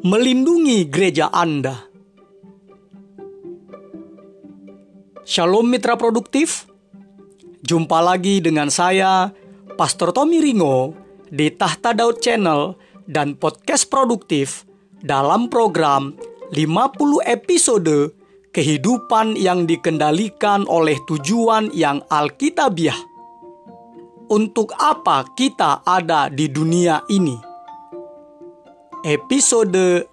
melindungi gereja Anda. Shalom mitra produktif. Jumpa lagi dengan saya, Pastor Tommy Ringo, di Tahta Daud Channel dan podcast produktif dalam program 50 episode kehidupan yang dikendalikan oleh tujuan yang alkitabiah. Untuk apa kita ada di dunia ini? Episode 21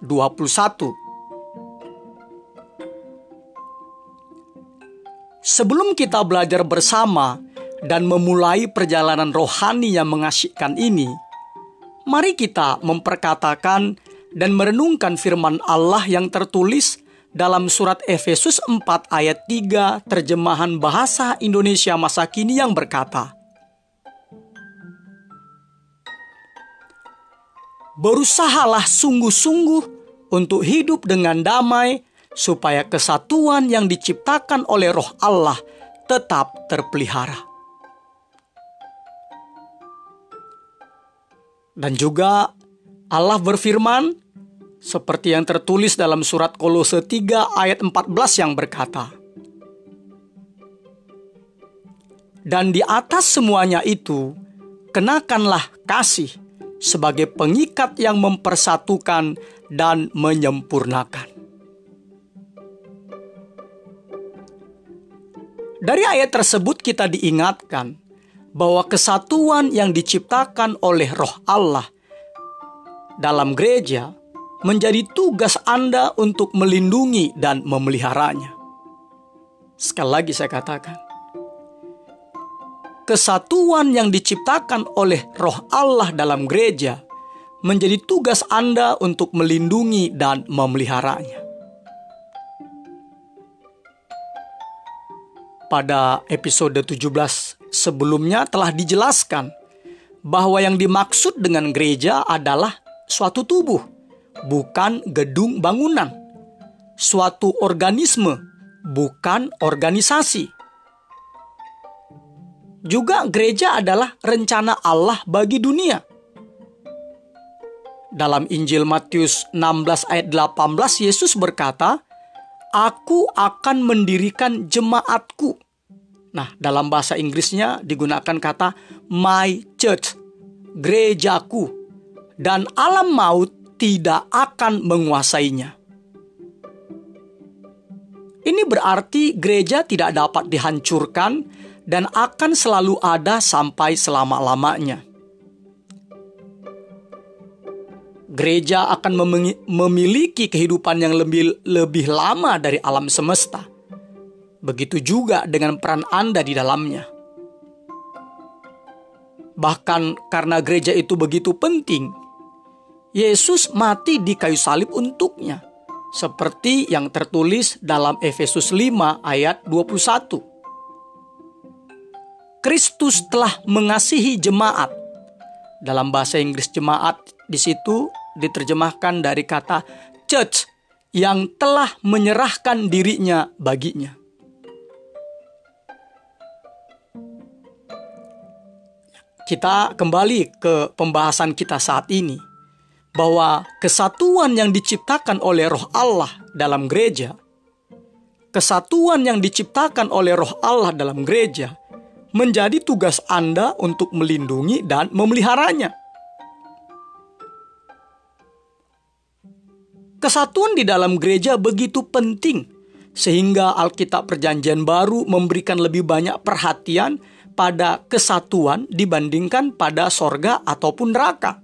Sebelum kita belajar bersama dan memulai perjalanan rohani yang mengasyikkan ini, mari kita memperkatakan dan merenungkan firman Allah yang tertulis dalam surat Efesus 4 ayat 3 terjemahan bahasa Indonesia masa kini yang berkata, Berusahalah sungguh-sungguh untuk hidup dengan damai supaya kesatuan yang diciptakan oleh roh Allah tetap terpelihara. Dan juga Allah berfirman seperti yang tertulis dalam surat Kolose 3 ayat 14 yang berkata, Dan di atas semuanya itu, kenakanlah kasih sebagai pengikat yang mempersatukan dan menyempurnakan. Dari ayat tersebut kita diingatkan bahwa kesatuan yang diciptakan oleh Roh Allah dalam gereja menjadi tugas Anda untuk melindungi dan memeliharanya. Sekali lagi saya katakan, kesatuan yang diciptakan oleh Roh Allah dalam gereja menjadi tugas Anda untuk melindungi dan memeliharanya. Pada episode 17 sebelumnya telah dijelaskan bahwa yang dimaksud dengan gereja adalah suatu tubuh bukan gedung bangunan, suatu organisme, bukan organisasi. Juga gereja adalah rencana Allah bagi dunia. Dalam Injil Matius 16 ayat 18 Yesus berkata, "Aku akan mendirikan jemaatku." Nah, dalam bahasa Inggrisnya digunakan kata my church, gerejaku. Dan alam maut tidak akan menguasainya. Ini berarti gereja tidak dapat dihancurkan dan akan selalu ada sampai selama-lamanya. Gereja akan memiliki kehidupan yang lebih lebih lama dari alam semesta. Begitu juga dengan peran Anda di dalamnya. Bahkan karena gereja itu begitu penting, Yesus mati di kayu salib untuknya. Seperti yang tertulis dalam Efesus 5 ayat 21. Kristus telah mengasihi jemaat. Dalam bahasa Inggris jemaat di situ diterjemahkan dari kata church yang telah menyerahkan dirinya baginya. Kita kembali ke pembahasan kita saat ini bahwa kesatuan yang diciptakan oleh Roh Allah dalam gereja, kesatuan yang diciptakan oleh Roh Allah dalam gereja, menjadi tugas Anda untuk melindungi dan memeliharanya. Kesatuan di dalam gereja begitu penting, sehingga Alkitab Perjanjian Baru memberikan lebih banyak perhatian pada kesatuan dibandingkan pada sorga ataupun neraka.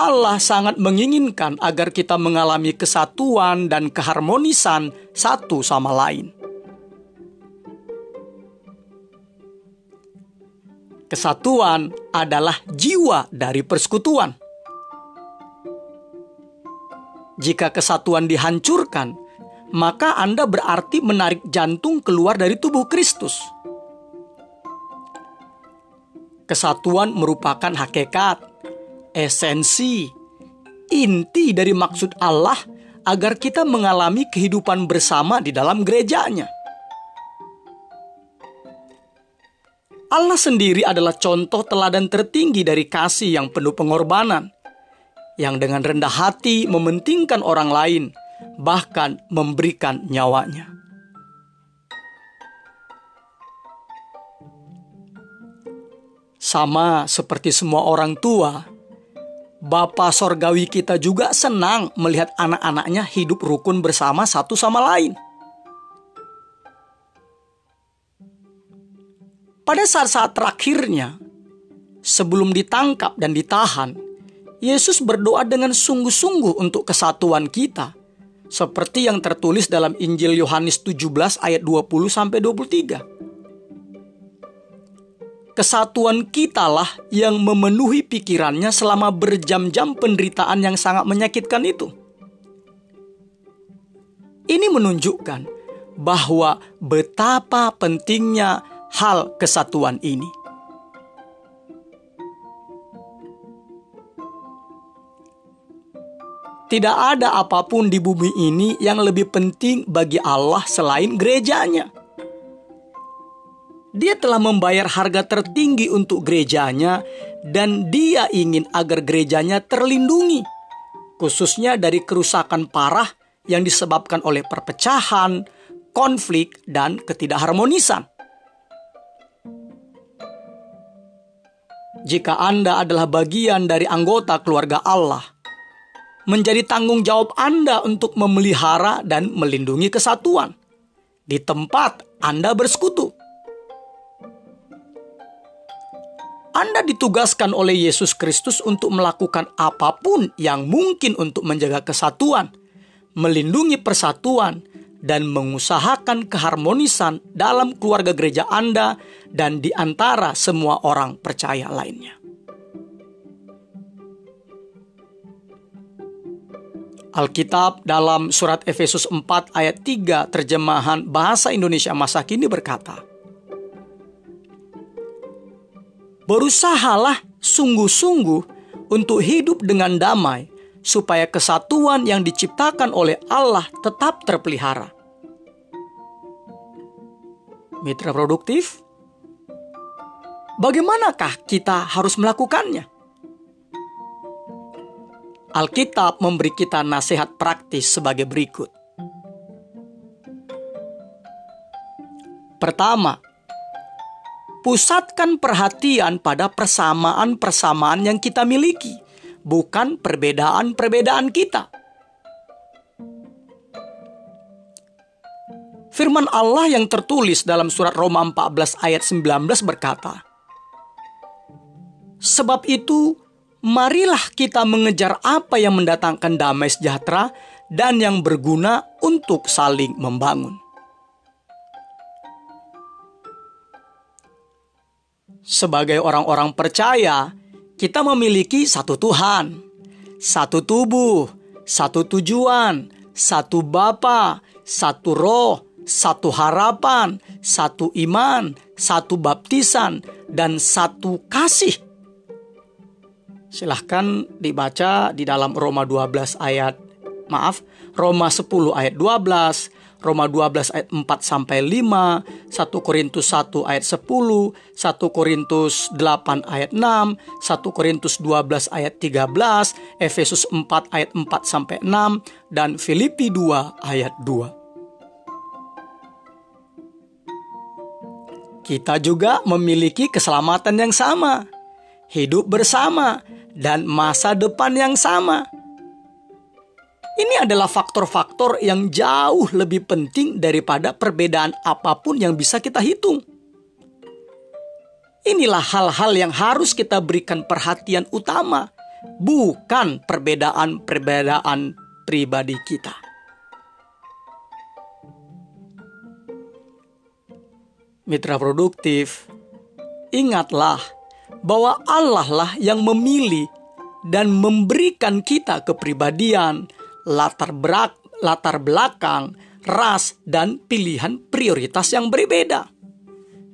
Allah sangat menginginkan agar kita mengalami kesatuan dan keharmonisan satu sama lain. Kesatuan adalah jiwa dari persekutuan. Jika kesatuan dihancurkan, maka Anda berarti menarik jantung keluar dari tubuh Kristus. Kesatuan merupakan hakikat esensi, inti dari maksud Allah agar kita mengalami kehidupan bersama di dalam gerejanya. Allah sendiri adalah contoh teladan tertinggi dari kasih yang penuh pengorbanan. yang dengan rendah hati mementingkan orang lain, bahkan memberikan nyawanya. Sama seperti semua orang tua, Bapa sorgawi kita juga senang melihat anak-anaknya hidup rukun bersama satu sama lain. Pada saat-saat terakhirnya, sebelum ditangkap dan ditahan, Yesus berdoa dengan sungguh-sungguh untuk kesatuan kita, seperti yang tertulis dalam Injil Yohanes 17 ayat 20 sampai 23. Kesatuan kitalah yang memenuhi pikirannya selama berjam-jam penderitaan yang sangat menyakitkan itu. Ini menunjukkan bahwa betapa pentingnya hal kesatuan ini. Tidak ada apa pun di bumi ini yang lebih penting bagi Allah selain gerejanya. Dia telah membayar harga tertinggi untuk gerejanya, dan Dia ingin agar gerejanya terlindungi, khususnya dari kerusakan parah yang disebabkan oleh perpecahan, konflik, dan ketidakharmonisan. Jika Anda adalah bagian dari anggota keluarga Allah, menjadi tanggung jawab Anda untuk memelihara dan melindungi kesatuan di tempat Anda bersekutu. Anda ditugaskan oleh Yesus Kristus untuk melakukan apa pun yang mungkin untuk menjaga kesatuan, melindungi persatuan, dan mengusahakan keharmonisan dalam keluarga gereja Anda dan di antara semua orang percaya lainnya. Alkitab dalam surat Efesus 4 ayat 3 terjemahan bahasa Indonesia masa kini berkata, Berusahalah sungguh-sungguh untuk hidup dengan damai supaya kesatuan yang diciptakan oleh Allah tetap terpelihara. Mitra produktif, bagaimanakah kita harus melakukannya? Alkitab memberi kita nasihat praktis sebagai berikut. Pertama, pusatkan perhatian pada persamaan-persamaan yang kita miliki, bukan perbedaan-perbedaan kita. Firman Allah yang tertulis dalam surat Roma 14 ayat 19 berkata, Sebab itu, marilah kita mengejar apa yang mendatangkan damai sejahtera dan yang berguna untuk saling membangun. Sebagai orang-orang percaya, kita memiliki satu Tuhan, satu tubuh, satu tujuan, satu Bapa, satu Roh, satu harapan, satu iman, satu baptisan, dan satu kasih. Silahkan dibaca di dalam Roma 12 ayat maaf, Roma 10 ayat 12, Roma 12 ayat 4 sampai 5, 1 Korintus 1 ayat 10, 1 Korintus 8 ayat 6, 1 Korintus 12 ayat 13, Efesus 4 ayat 4 sampai 6 dan Filipi 2 ayat 2. Kita juga memiliki keselamatan yang sama, hidup bersama, dan masa depan yang sama. Ini adalah faktor-faktor yang jauh lebih penting daripada perbedaan apa pun yang bisa kita hitung. Inilah hal-hal yang harus kita berikan perhatian utama, bukan perbedaan-perbedaan pribadi kita. Mitra produktif, ingatlah bahwa Allah lah yang memilih dan memberikan kita kepribadian, latar berak, latar belakang, ras dan pilihan prioritas yang berbeda.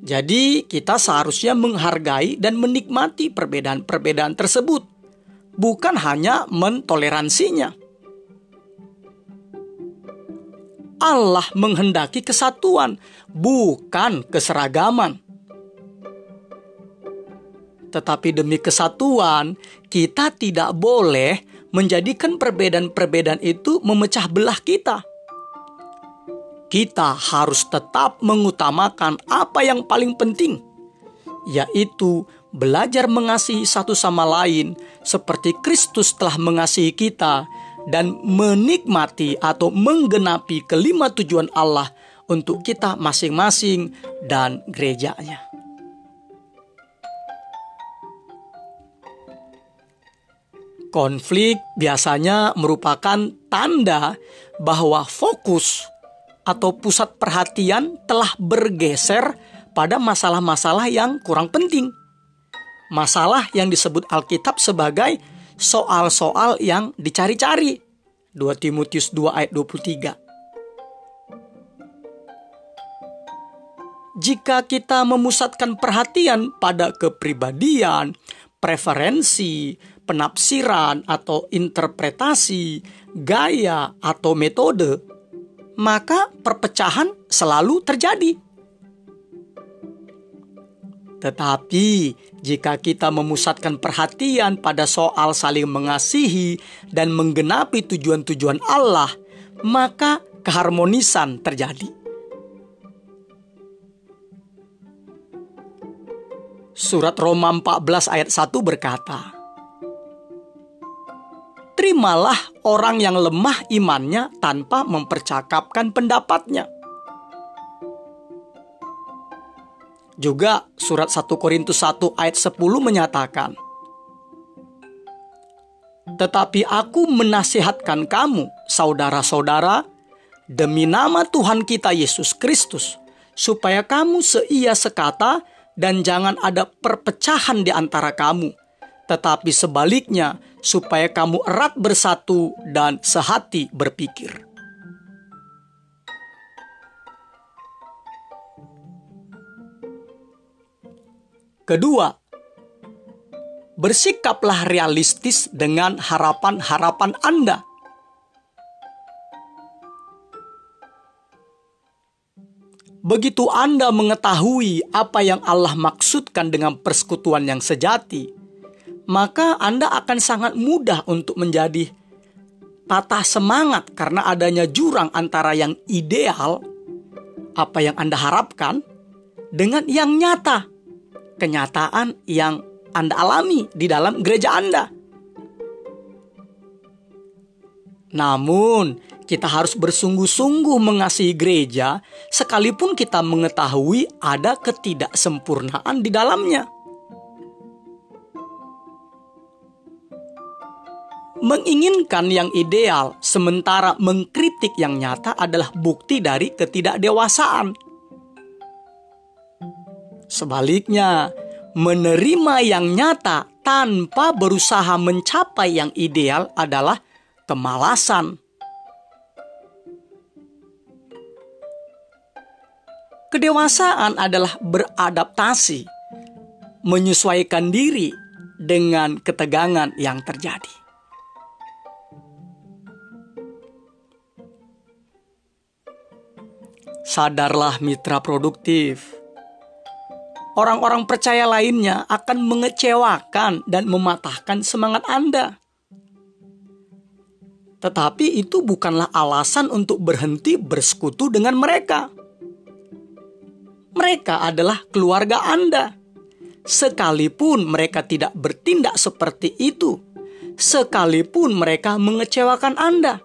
Jadi, kita seharusnya menghargai dan menikmati perbedaan-perbedaan tersebut, bukan hanya mentoleransinya. Allah menghendaki kesatuan, bukan keseragaman. Tetapi demi kesatuan, kita tidak boleh menjadikan perbedaan-perbedaan itu memecah belah kita. Kita harus tetap mengutamakan apa yang paling penting, yaitu belajar mengasihi satu sama lain seperti Kristus telah mengasihi kita dan menikmati atau menggenapi kelima tujuan Allah untuk kita masing-masing dan gerejanya. Konflik biasanya merupakan tanda bahwa fokus atau pusat perhatian telah bergeser pada masalah-masalah yang kurang penting. Masalah yang disebut Alkitab sebagai soal-soal yang dicari-cari. 2 Timotius 2 ayat 23. Jika kita memusatkan perhatian pada kepribadian, preferensi, penafsiran atau interpretasi, gaya atau metode, maka perpecahan selalu terjadi. Tetapi jika kita memusatkan perhatian pada soal saling mengasihi dan menggenapi tujuan-tujuan Allah, maka keharmonisan terjadi. Surat Roma 14 ayat 1 berkata, terimalah orang yang lemah imannya tanpa mempercakapkan pendapatnya. Juga surat 1 Korintus 1 ayat 10 menyatakan, Tetapi aku menasihatkan kamu, saudara-saudara, demi nama Tuhan kita Yesus Kristus, supaya kamu seia sekata dan jangan ada perpecahan di antara kamu, tetapi sebaliknya supaya kamu erat bersatu dan sehati berpikir. Kedua, bersikaplah realistis dengan harapan-harapan Anda. Begitu Anda mengetahui apa yang Allah maksudkan dengan persekutuan yang sejati, maka Anda akan sangat mudah untuk menjadi patah semangat karena adanya jurang antara yang ideal, apa yang Anda harapkan, dengan yang nyata, kenyataan yang Anda alami di dalam gereja Anda. Namun, kita harus bersungguh-sungguh mengasihi gereja, sekalipun kita mengetahui ada ketidaksempurnaan di dalamnya. Menginginkan yang ideal sementara mengkritik yang nyata adalah bukti dari ketidakdewasaan. Sebaliknya, menerima yang nyata tanpa berusaha mencapai yang ideal adalah kemalasan. Kedewasaan adalah beradaptasi, menyesuaikan diri dengan ketegangan yang terjadi. Sadarlah mitra produktif. Orang-orang percaya lainnya akan mengecewakan dan mematahkan semangat Anda. Tetapi itu bukanlah alasan untuk berhenti bersekutu dengan mereka. Mereka adalah keluarga Anda. Sekalipun mereka tidak bertindak seperti itu, sekalipun mereka mengecewakan Anda,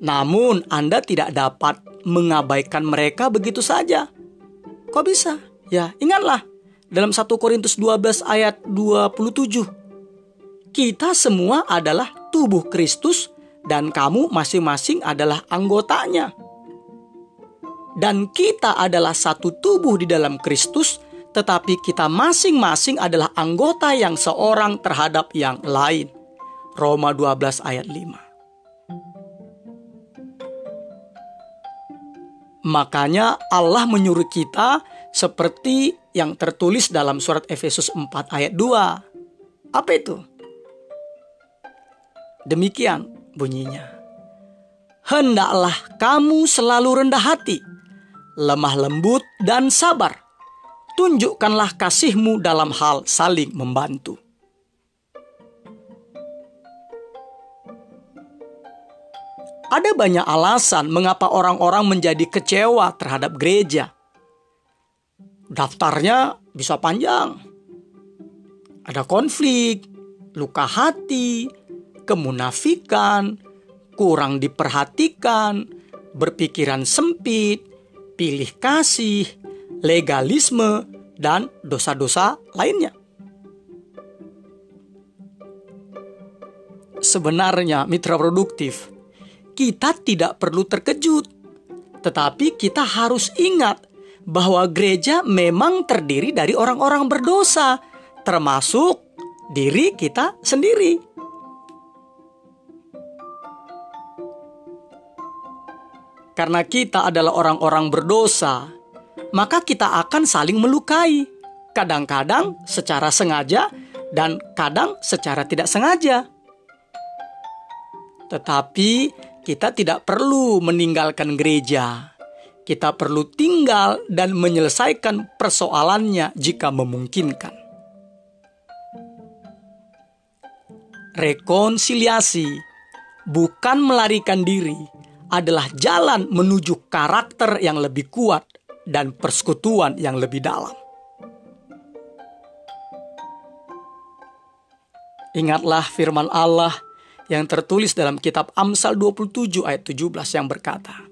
namun Anda tidak dapat mengabaikan mereka begitu saja. Kok bisa? Ya, ingatlah dalam 1 Korintus 12 ayat 27. Kita semua adalah tubuh Kristus dan kamu masing-masing adalah anggotanya. Dan kita adalah satu tubuh di dalam Kristus, tetapi kita masing-masing adalah anggota yang seorang terhadap yang lain. Roma 12 ayat 5. Makanya Allah menyuruh kita seperti yang tertulis dalam surat Efesus 4 ayat 2. Apa itu? Demikian bunyinya. Hendaklah kamu selalu rendah hati, lemah lembut dan sabar. Tunjukkanlah kasihmu dalam hal saling membantu. Ada banyak alasan mengapa orang-orang menjadi kecewa terhadap gereja. Daftarnya bisa panjang. Ada konflik, luka hati, kemunafikan, kurang diperhatikan, berpikiran sempit, pilih kasih, legalisme, dan dosa-dosa lainnya. Sebenarnya, mitra produktif, kita tidak perlu terkejut, tetapi kita harus ingat bahwa gereja memang terdiri dari orang-orang berdosa, termasuk diri kita sendiri. Karena kita adalah orang-orang berdosa, maka kita akan saling melukai, kadang-kadang secara sengaja dan kadang secara tidak sengaja. Tetapi kita tidak perlu meninggalkan gereja. Kita perlu tinggal dan menyelesaikan persoalannya jika memungkinkan. Rekonsiliasi bukan melarikan diri, adalah jalan menuju karakter yang lebih kuat dan persekutuan yang lebih dalam. Ingatlah firman Allah yang tertulis dalam kitab Amsal 27 ayat 17 yang berkata,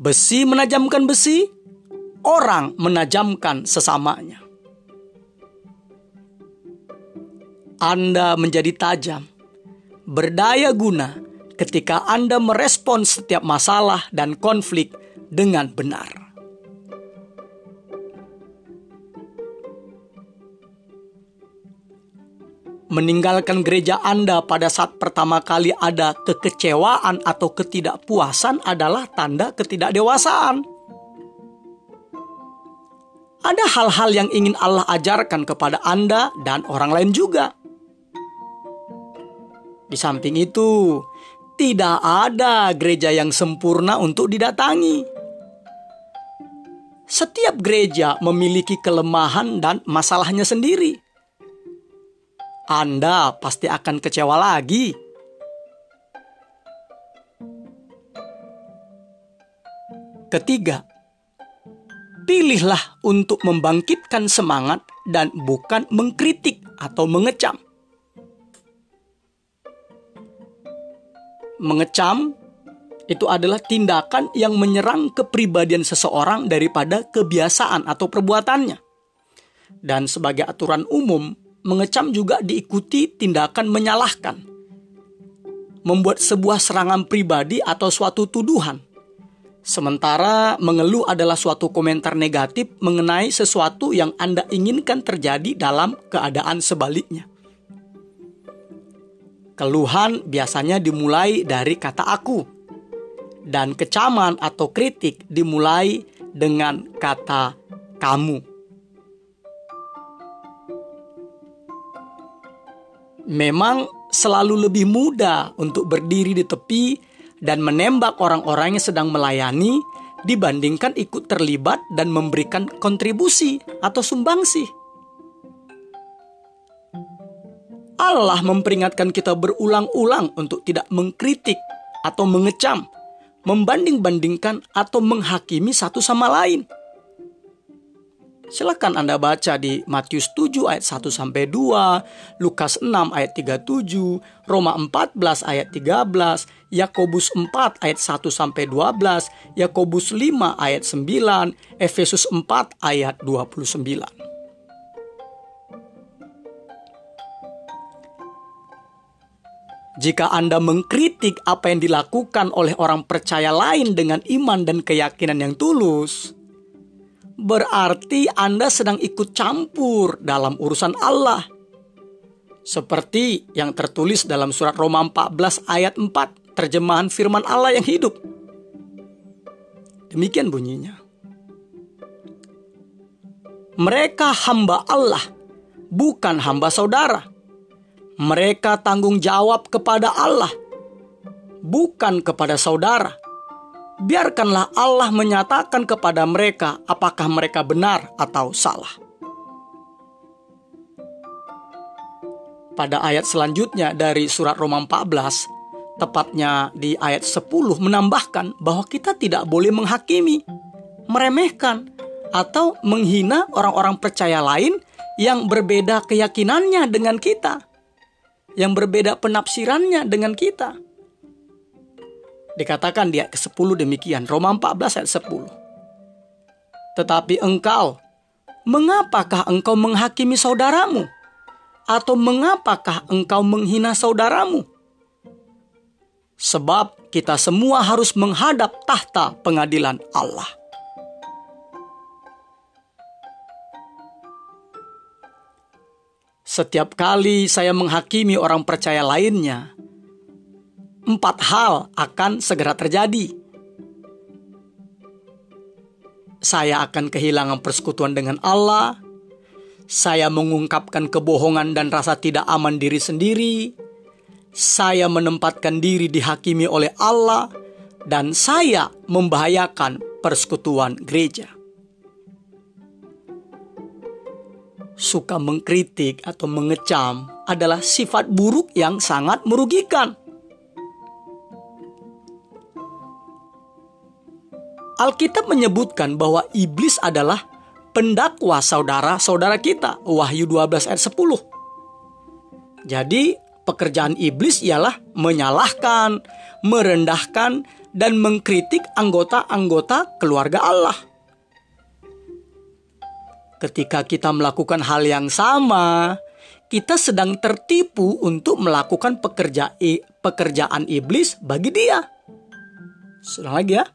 Besi menajamkan besi, orang menajamkan sesamanya. Anda menjadi tajam, berdaya guna ketika Anda merespon setiap masalah dan konflik dengan benar. Meninggalkan gereja Anda pada saat pertama kali ada kekecewaan atau ketidakpuasan adalah tanda ketidakdewasaan. Ada hal-hal yang ingin Allah ajarkan kepada Anda dan orang lain juga. Di samping itu, tidak ada gereja yang sempurna untuk didatangi. Setiap gereja memiliki kelemahan dan masalahnya sendiri. Anda pasti akan kecewa lagi. Ketiga, pilihlah untuk membangkitkan semangat dan bukan mengkritik atau mengecam. Mengecam itu adalah tindakan yang menyerang kepribadian seseorang daripada kebiasaan atau perbuatannya. Dan sebagai aturan umum, mengecam juga diikuti tindakan menyalahkan, membuat sebuah serangan pribadi atau suatu tuduhan. Sementara mengeluh adalah suatu komentar negatif mengenai sesuatu yang Anda inginkan terjadi dalam keadaan sebaliknya. Keluhan biasanya dimulai dari kata "aku", dan kecaman atau kritik dimulai dengan kata "kamu". Memang selalu lebih mudah untuk berdiri di tepi dan menembak orang-orang yang sedang melayani dibandingkan ikut terlibat dan memberikan kontribusi atau sumbangsi. Allah memperingatkan kita berulang-ulang untuk tidak mengkritik atau mengecam, membanding-bandingkan atau menghakimi satu sama lain. Silakan Anda baca di Matius 7 ayat 1 sampai 2, Lukas 6 ayat 37, Roma 14 ayat 13, Yakobus 4 ayat 1 sampai 12, Yakobus 5 ayat 9, Efesus 4 ayat 29. Jika Anda mengkritik apa yang dilakukan oleh orang percaya lain dengan iman dan keyakinan yang tulus, berarti Anda sedang ikut campur dalam urusan Allah. Seperti yang tertulis dalam surat Roma 14 ayat 4, terjemahan firman Allah yang hidup. Demikian bunyinya. Mereka hamba Allah, bukan hamba saudara. Mereka tanggung jawab kepada Allah, bukan kepada saudara biarkanlah Allah menyatakan kepada mereka apakah mereka benar atau salah. Pada ayat selanjutnya dari surat Roma 14 tepatnya di ayat 10 menambahkan bahwa kita tidak boleh menghakimi, meremehkan, atau menghina orang-orang percaya lain yang berbeda keyakinannya dengan kita, yang berbeda penafsirannya dengan kita. Dikatakan di ayat ke-10 demikian, Roma 14 ayat 10. Tetapi engkau, mengapakah engkau menghakimi saudaramu? Atau mengapakah engkau menghina saudaramu? Sebab kita semua harus menghadap tahta pengadilan Allah. Setiap kali saya menghakimi orang percaya lainnya, empat hal akan segera terjadi. Saya akan kehilangan persekutuan dengan Allah. Saya mengungkapkan kebohongan dan rasa tidak aman diri sendiri saya menempatkan diri dihakimi oleh Allah, dan saya membahayakan persekutuan gereja. Suka mengkritik atau mengecam adalah sifat buruk yang sangat merugikan. Alkitab menyebutkan bahwa iblis adalah pendakwa saudara-saudara kita. Wahyu 12 ayat 10. Jadi pekerjaan iblis ialah menyalahkan, merendahkan, dan mengkritik anggota-anggota keluarga Allah. Ketika kita melakukan hal yang sama, kita sedang tertipu untuk melakukan pekerja, pekerjaan iblis bagi dia. Sedang lagi ya.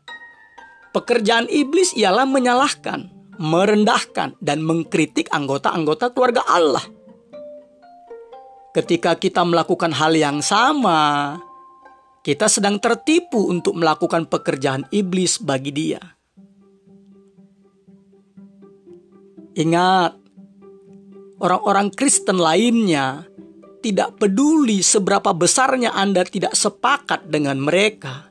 Pekerjaan iblis ialah menyalahkan, merendahkan, dan mengkritik anggota-anggota keluarga Allah ketika kita melakukan hal yang sama, kita sedang tertipu untuk melakukan pekerjaan iblis bagi dia. Ingat, orang-orang Kristen lainnya tidak peduli seberapa besarnya Anda tidak sepakat dengan mereka,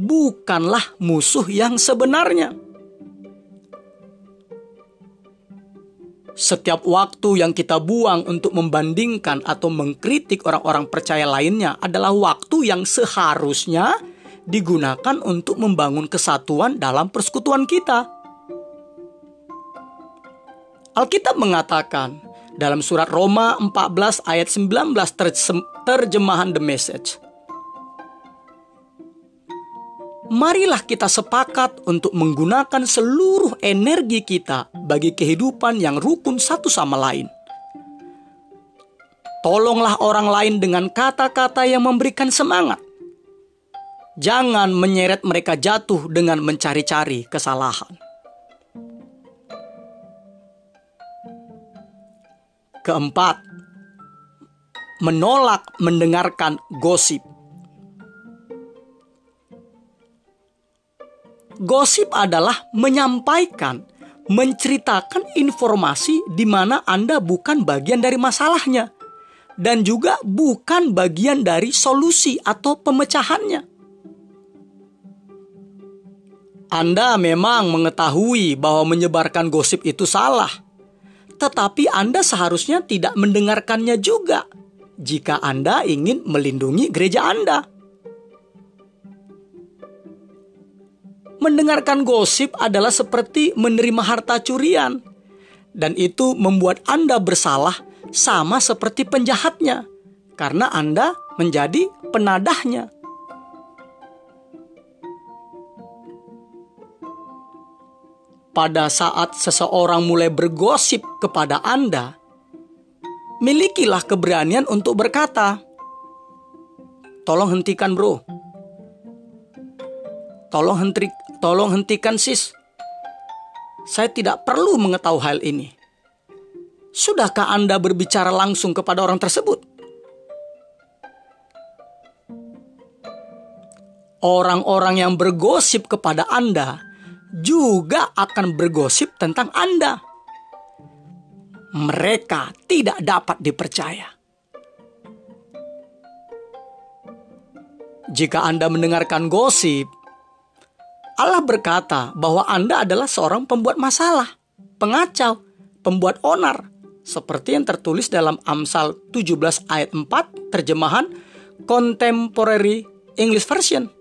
bukanlah musuh yang sebenarnya. Setiap waktu yang kita buang untuk membandingkan atau mengkritik orang-orang percaya lainnya adalah waktu yang seharusnya digunakan untuk membangun kesatuan dalam persekutuan kita. Alkitab mengatakan dalam surat Roma 14 ayat 19 terjemahan The Message marilah kita sepakat untuk menggunakan seluruh energi kita bagi kehidupan yang rukun satu sama lain. Tolonglah orang lain dengan kata-kata yang memberikan semangat. Jangan menyeret mereka jatuh dengan mencari-cari kesalahan. Keempat, menolak mendengarkan gosip. Gosip adalah menyampaikan, menceritakan informasi di mana Anda bukan bagian dari masalahnya dan juga bukan bagian dari solusi atau pemecahannya. Anda memang mengetahui bahwa menyebarkan gosip itu salah, tetapi Anda seharusnya tidak mendengarkannya juga jika Anda ingin melindungi gereja Anda. Mendengarkan gosip adalah seperti menerima harta curian, dan itu membuat Anda bersalah sama seperti penjahatnya, karena Anda menjadi penadahnya. Pada saat seseorang mulai bergosip kepada Anda, milikilah keberanian untuk berkata, "Tolong hentikan, Bro. Tolong henti, Tolong hentikan sis. Saya tidak perlu mengetahui hal ini. Sudahkah Anda berbicara langsung kepada orang tersebut? Orang-orang yang bergosip kepada Anda juga akan bergosip tentang Anda. Mereka tidak dapat dipercaya. Jika Anda mendengarkan gosip, Allah berkata bahwa Anda adalah seorang pembuat masalah, pengacau, pembuat onar, seperti yang tertulis dalam Amsal 17 ayat 4 terjemahan Contemporary English Version.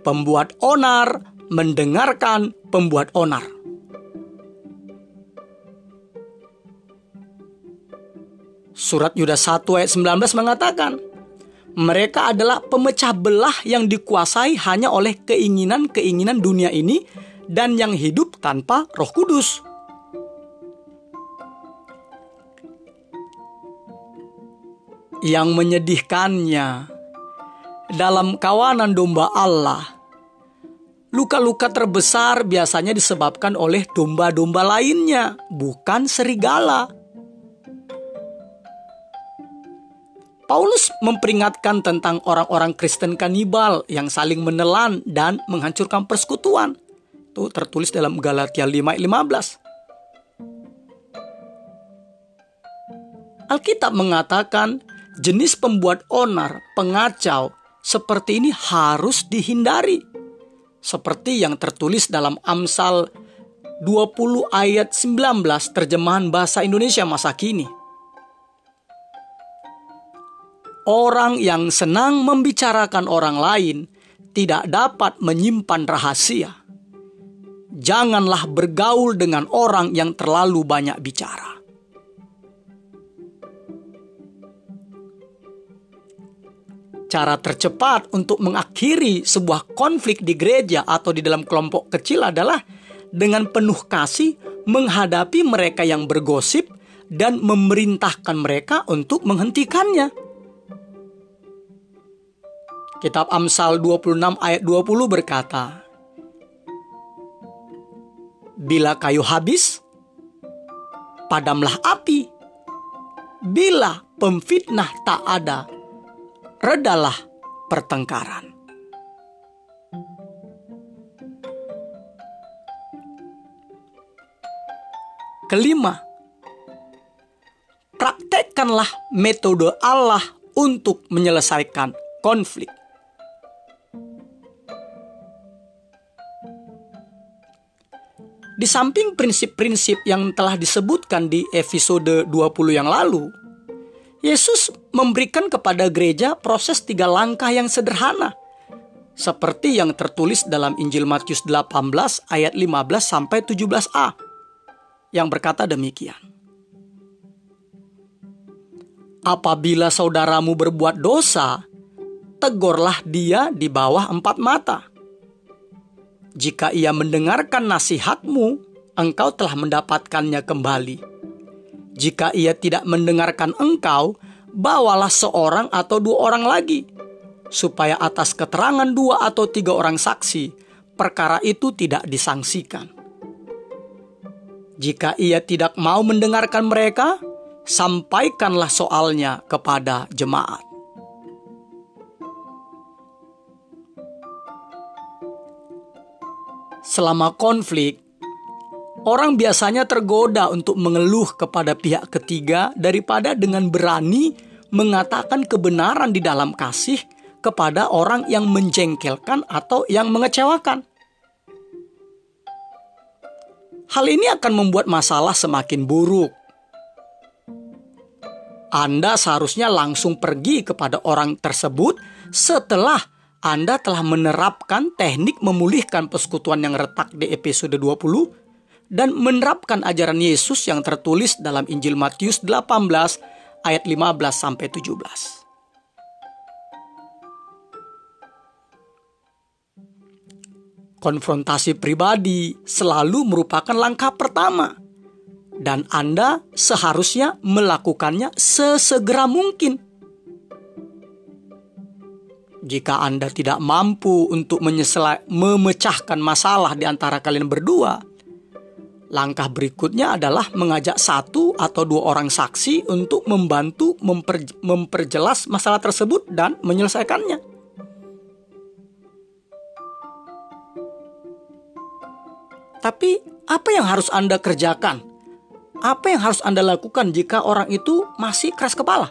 Pembuat onar mendengarkan pembuat onar. Surat Yudas 1 ayat 19 mengatakan, mereka adalah pemecah belah yang dikuasai hanya oleh keinginan-keinginan dunia ini dan yang hidup tanpa Roh Kudus. Yang menyedihkannya dalam kawanan domba Allah, luka-luka terbesar biasanya disebabkan oleh domba-domba lainnya, bukan serigala. Paulus memperingatkan tentang orang-orang Kristen kanibal yang saling menelan dan menghancurkan persekutuan. Itu tertulis dalam Galatia 5:15. Alkitab mengatakan jenis pembuat onar, pengacau seperti ini harus dihindari. Seperti yang tertulis dalam Amsal 20 ayat 19 terjemahan bahasa Indonesia masa kini. Orang yang senang membicarakan orang lain tidak dapat menyimpan rahasia. Janganlah bergaul dengan orang yang terlalu banyak bicara. Cara tercepat untuk mengakhiri sebuah konflik di gereja atau di dalam kelompok kecil adalah dengan penuh kasih menghadapi mereka yang bergosip dan memerintahkan mereka untuk menghentikannya. Kitab Amsal 26 ayat 20 berkata, Bila kayu habis, padamlah api. Bila pemfitnah tak ada, redalah pertengkaran. Kelima, praktekkanlah metode Allah untuk menyelesaikan konflik. Di samping prinsip-prinsip yang telah disebutkan di episode 20 yang lalu, Yesus memberikan kepada gereja proses tiga langkah yang sederhana, seperti yang tertulis dalam Injil Matius 18 ayat 15 sampai 17a, yang berkata demikian. Apabila saudaramu berbuat dosa, tegurlah dia di bawah empat mata jika ia mendengarkan nasihatmu, engkau telah mendapatkannya kembali. Jika ia tidak mendengarkan engkau, bawalah seorang atau dua orang lagi, supaya atas keterangan dua atau tiga orang saksi, perkara itu tidak disangsikan. Jika ia tidak mau mendengarkan mereka, sampaikanlah soalnya kepada jemaat. Selama konflik, orang biasanya tergoda untuk mengeluh kepada pihak ketiga daripada dengan berani mengatakan kebenaran di dalam kasih kepada orang yang menjengkelkan atau yang mengecewakan. Hal ini akan membuat masalah semakin buruk. Anda seharusnya langsung pergi kepada orang tersebut setelah anda telah menerapkan teknik memulihkan persekutuan yang retak di episode 20 dan menerapkan ajaran Yesus yang tertulis dalam Injil Matius 18 ayat 15 sampai 17. Konfrontasi pribadi selalu merupakan langkah pertama dan Anda seharusnya melakukannya sesegera mungkin jika Anda tidak mampu untuk memecahkan masalah di antara kalian berdua, langkah berikutnya adalah mengajak satu atau dua orang saksi untuk membantu memper, memperjelas masalah tersebut dan menyelesaikannya. Tapi, apa yang harus Anda kerjakan? Apa yang harus Anda lakukan jika orang itu masih keras kepala?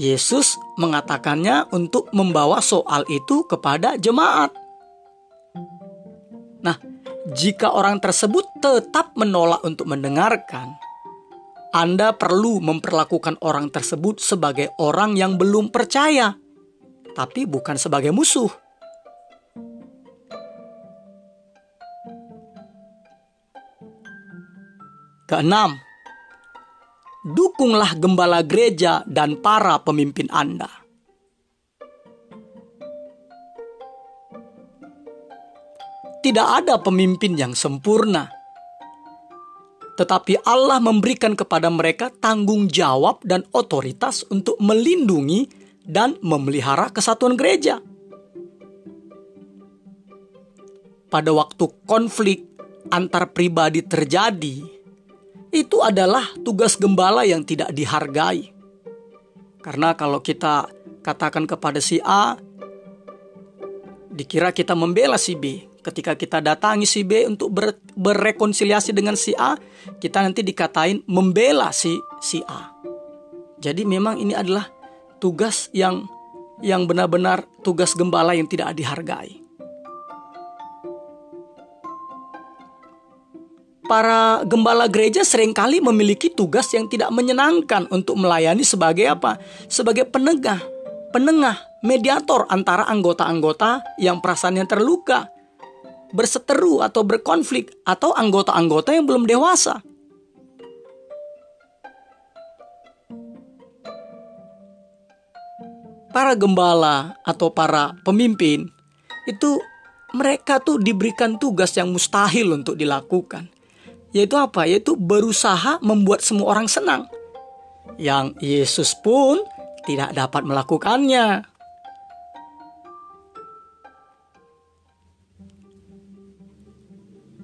Yesus mengatakannya untuk membawa soal itu kepada jemaat. Nah, jika orang tersebut tetap menolak untuk mendengarkan, Anda perlu memperlakukan orang tersebut sebagai orang yang belum percaya, tapi bukan sebagai musuh. Keenam, dukunglah gembala gereja dan para pemimpin Anda. Tidak ada pemimpin yang sempurna, tetapi Allah memberikan kepada mereka tanggung jawab dan otoritas untuk melindungi dan memelihara kesatuan gereja. Pada waktu konflik antar pribadi terjadi, itu adalah tugas gembala yang tidak dihargai. Karena kalau kita katakan kepada si A, dikira kita membela si B. Ketika kita datangi si B untuk ber, berrekonsiliasi dengan si A, kita nanti dikatain membela si si A. Jadi memang ini adalah tugas yang yang benar-benar tugas gembala yang tidak dihargai. Para gembala gereja sering kali memiliki tugas yang tidak menyenangkan untuk melayani sebagai apa? Sebagai penegah, penengah, mediator antara anggota-anggota yang perasaannya terluka, berseteru atau berkonflik, atau anggota-anggota yang belum dewasa. Para gembala atau para pemimpin itu mereka tuh diberikan tugas yang mustahil untuk dilakukan yaitu apa? Yaitu berusaha membuat semua orang senang. Yang Yesus pun tidak dapat melakukannya.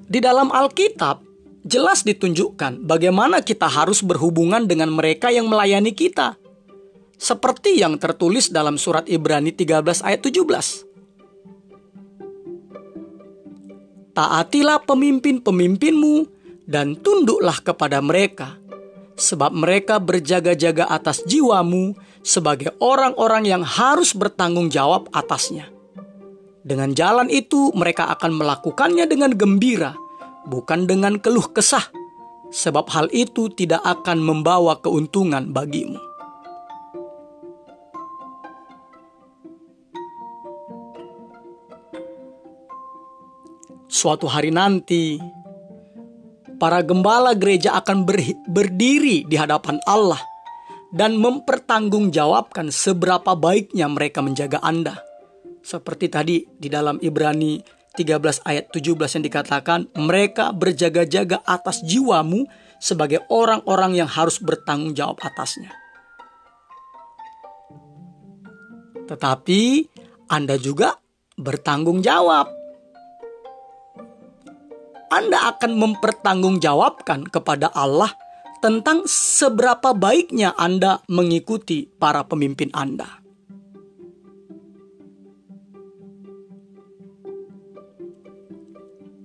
Di dalam Alkitab jelas ditunjukkan bagaimana kita harus berhubungan dengan mereka yang melayani kita. Seperti yang tertulis dalam surat Ibrani 13 ayat 17. Taatilah pemimpin-pemimpinmu dan tunduklah kepada mereka, sebab mereka berjaga-jaga atas jiwamu sebagai orang-orang yang harus bertanggung jawab atasnya. Dengan jalan itu, mereka akan melakukannya dengan gembira, bukan dengan keluh kesah, sebab hal itu tidak akan membawa keuntungan bagimu. Suatu hari nanti, para gembala gereja akan ber, berdiri di hadapan Allah dan mempertanggungjawabkan seberapa baiknya mereka menjaga Anda. Seperti tadi di dalam Ibrani 13 ayat 17 yang dikatakan, mereka berjaga-jaga atas jiwamu sebagai orang-orang yang harus bertanggung jawab atasnya. Tetapi Anda juga bertanggung jawab anda akan mempertanggungjawabkan kepada Allah tentang seberapa baiknya Anda mengikuti para pemimpin Anda.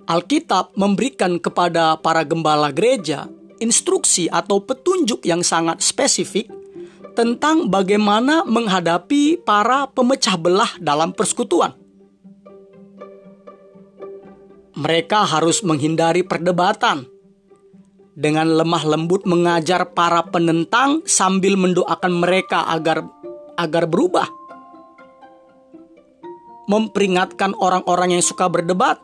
Alkitab memberikan kepada para gembala gereja instruksi atau petunjuk yang sangat spesifik tentang bagaimana menghadapi para pemecah belah dalam persekutuan. Mereka harus menghindari perdebatan. Dengan lemah lembut mengajar para penentang sambil mendoakan mereka agar agar berubah. Memperingatkan orang-orang yang suka berdebat.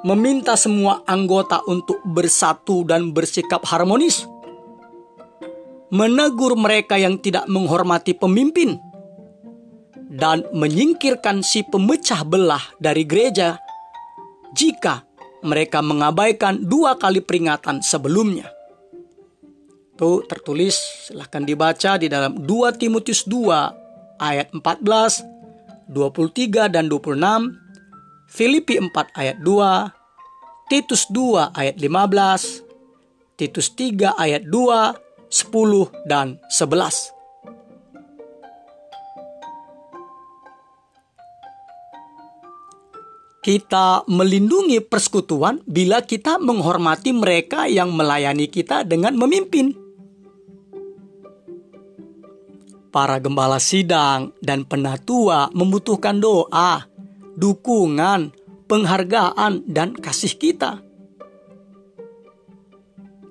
Meminta semua anggota untuk bersatu dan bersikap harmonis. Menegur mereka yang tidak menghormati pemimpin dan menyingkirkan si pemecah belah dari gereja jika mereka mengabaikan dua kali peringatan sebelumnya. Itu tertulis silahkan dibaca di dalam 2 Timotius 2 ayat 14, 23 dan 26, Filipi 4 ayat 2, Titus 2 ayat 15, Titus 3 ayat 2, 10 dan 11. Kita melindungi persekutuan bila kita menghormati mereka yang melayani kita dengan memimpin. Para gembala sidang dan penatua membutuhkan doa, dukungan, penghargaan, dan kasih kita.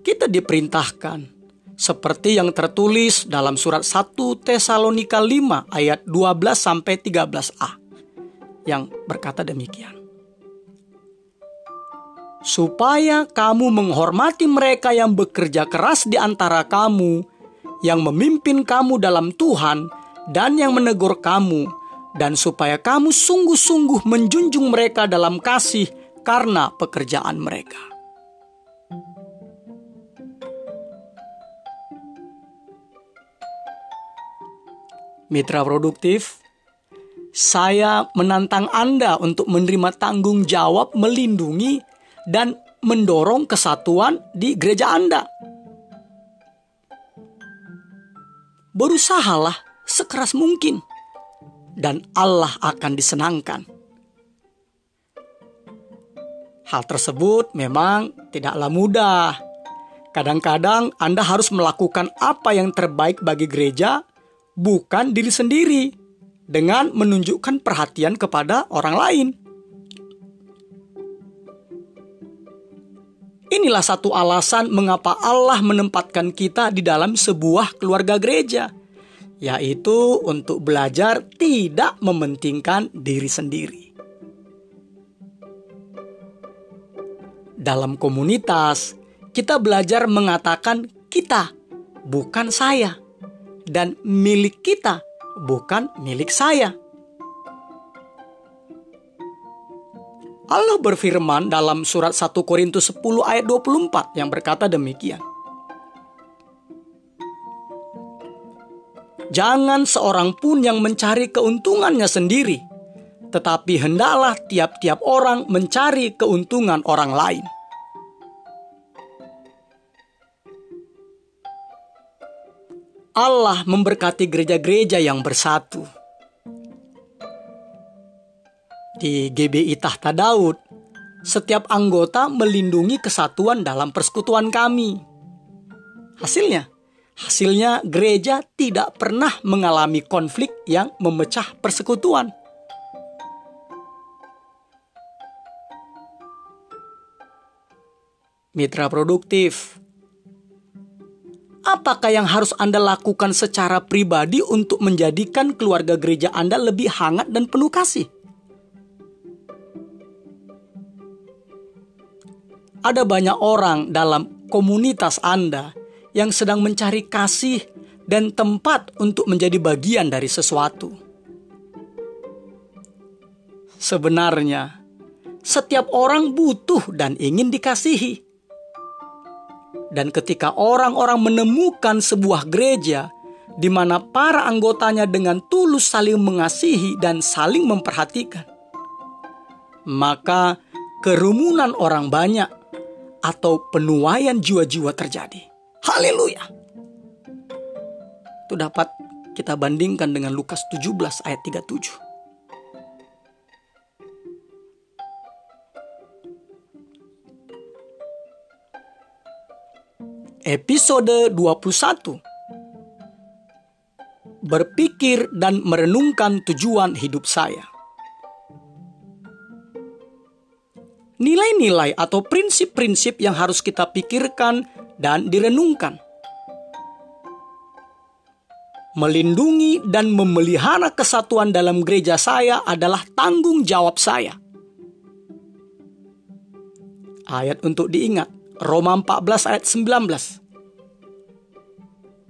kita diperintahkan seperti yang tertulis dalam surat 1 Tesalonika 5 ayat 12 sampai 13a yang berkata demikian. Supaya kamu menghormati mereka yang bekerja keras di antara kamu, yang memimpin kamu dalam Tuhan dan yang menegur kamu, dan supaya kamu sungguh-sungguh menjunjung mereka dalam kasih karena pekerjaan mereka. Mitra produktif, saya menantang Anda untuk menerima tanggung jawab melindungi dan mendorong kesatuan di gereja Anda. Berusahalah sekeras mungkin, dan Allah akan disenangkan. Hal tersebut memang tidaklah mudah. Kadang-kadang Anda harus melakukan apa yang terbaik bagi gereja bukan diri sendiri dengan menunjukkan perhatian kepada orang lain. Inilah satu alasan mengapa Allah menempatkan kita di dalam sebuah keluarga gereja, yaitu untuk belajar tidak mementingkan diri sendiri. Dalam komunitas, kita belajar mengatakan "kita", bukan "saya" dan milik kita, bukan milik saya. Allah berfirman dalam surat 1 Korintus 10 ayat 24 yang berkata demikian. Jangan seorang pun yang mencari keuntungannya sendiri, tetapi hendaklah tiap-tiap orang mencari keuntungan orang lain. Allah memberkati gereja-gereja yang bersatu. Di GBI Tahta Daud, setiap anggota melindungi kesatuan dalam persekutuan kami. Hasilnya, hasilnya gereja tidak pernah mengalami konflik yang memecah persekutuan. Mitra produktif, Apakah yang harus Anda lakukan secara pribadi untuk menjadikan keluarga gereja Anda lebih hangat dan penuh kasih? Ada banyak orang dalam komunitas Anda yang sedang mencari kasih dan tempat untuk menjadi bagian dari sesuatu. Sebenarnya, setiap orang butuh dan ingin dikasihi. Dan ketika orang-orang menemukan sebuah gereja di mana para anggotanya dengan tulus saling mengasihi dan saling memperhatikan, maka kerumunan orang banyak atau penuaian jiwa-jiwa terjadi. Haleluya. Itu dapat kita bandingkan dengan Lukas 17 ayat 37. Episode 21 Berpikir dan merenungkan tujuan hidup saya. Nilai-nilai atau prinsip-prinsip yang harus kita pikirkan dan direnungkan. Melindungi dan memelihara kesatuan dalam gereja saya adalah tanggung jawab saya. Ayat untuk diingat Roma 14 ayat 19.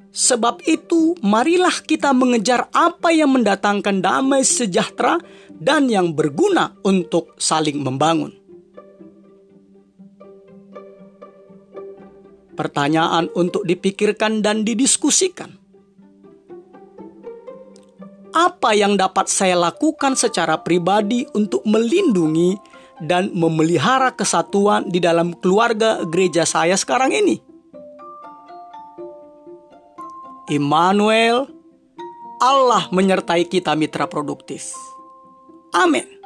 Sebab itu, marilah kita mengejar apa yang mendatangkan damai sejahtera dan yang berguna untuk saling membangun. Pertanyaan untuk dipikirkan dan didiskusikan. Apa yang dapat saya lakukan secara pribadi untuk melindungi dan memelihara kesatuan di dalam keluarga gereja saya sekarang ini. Immanuel, Allah menyertai kita mitra produktif. Amin.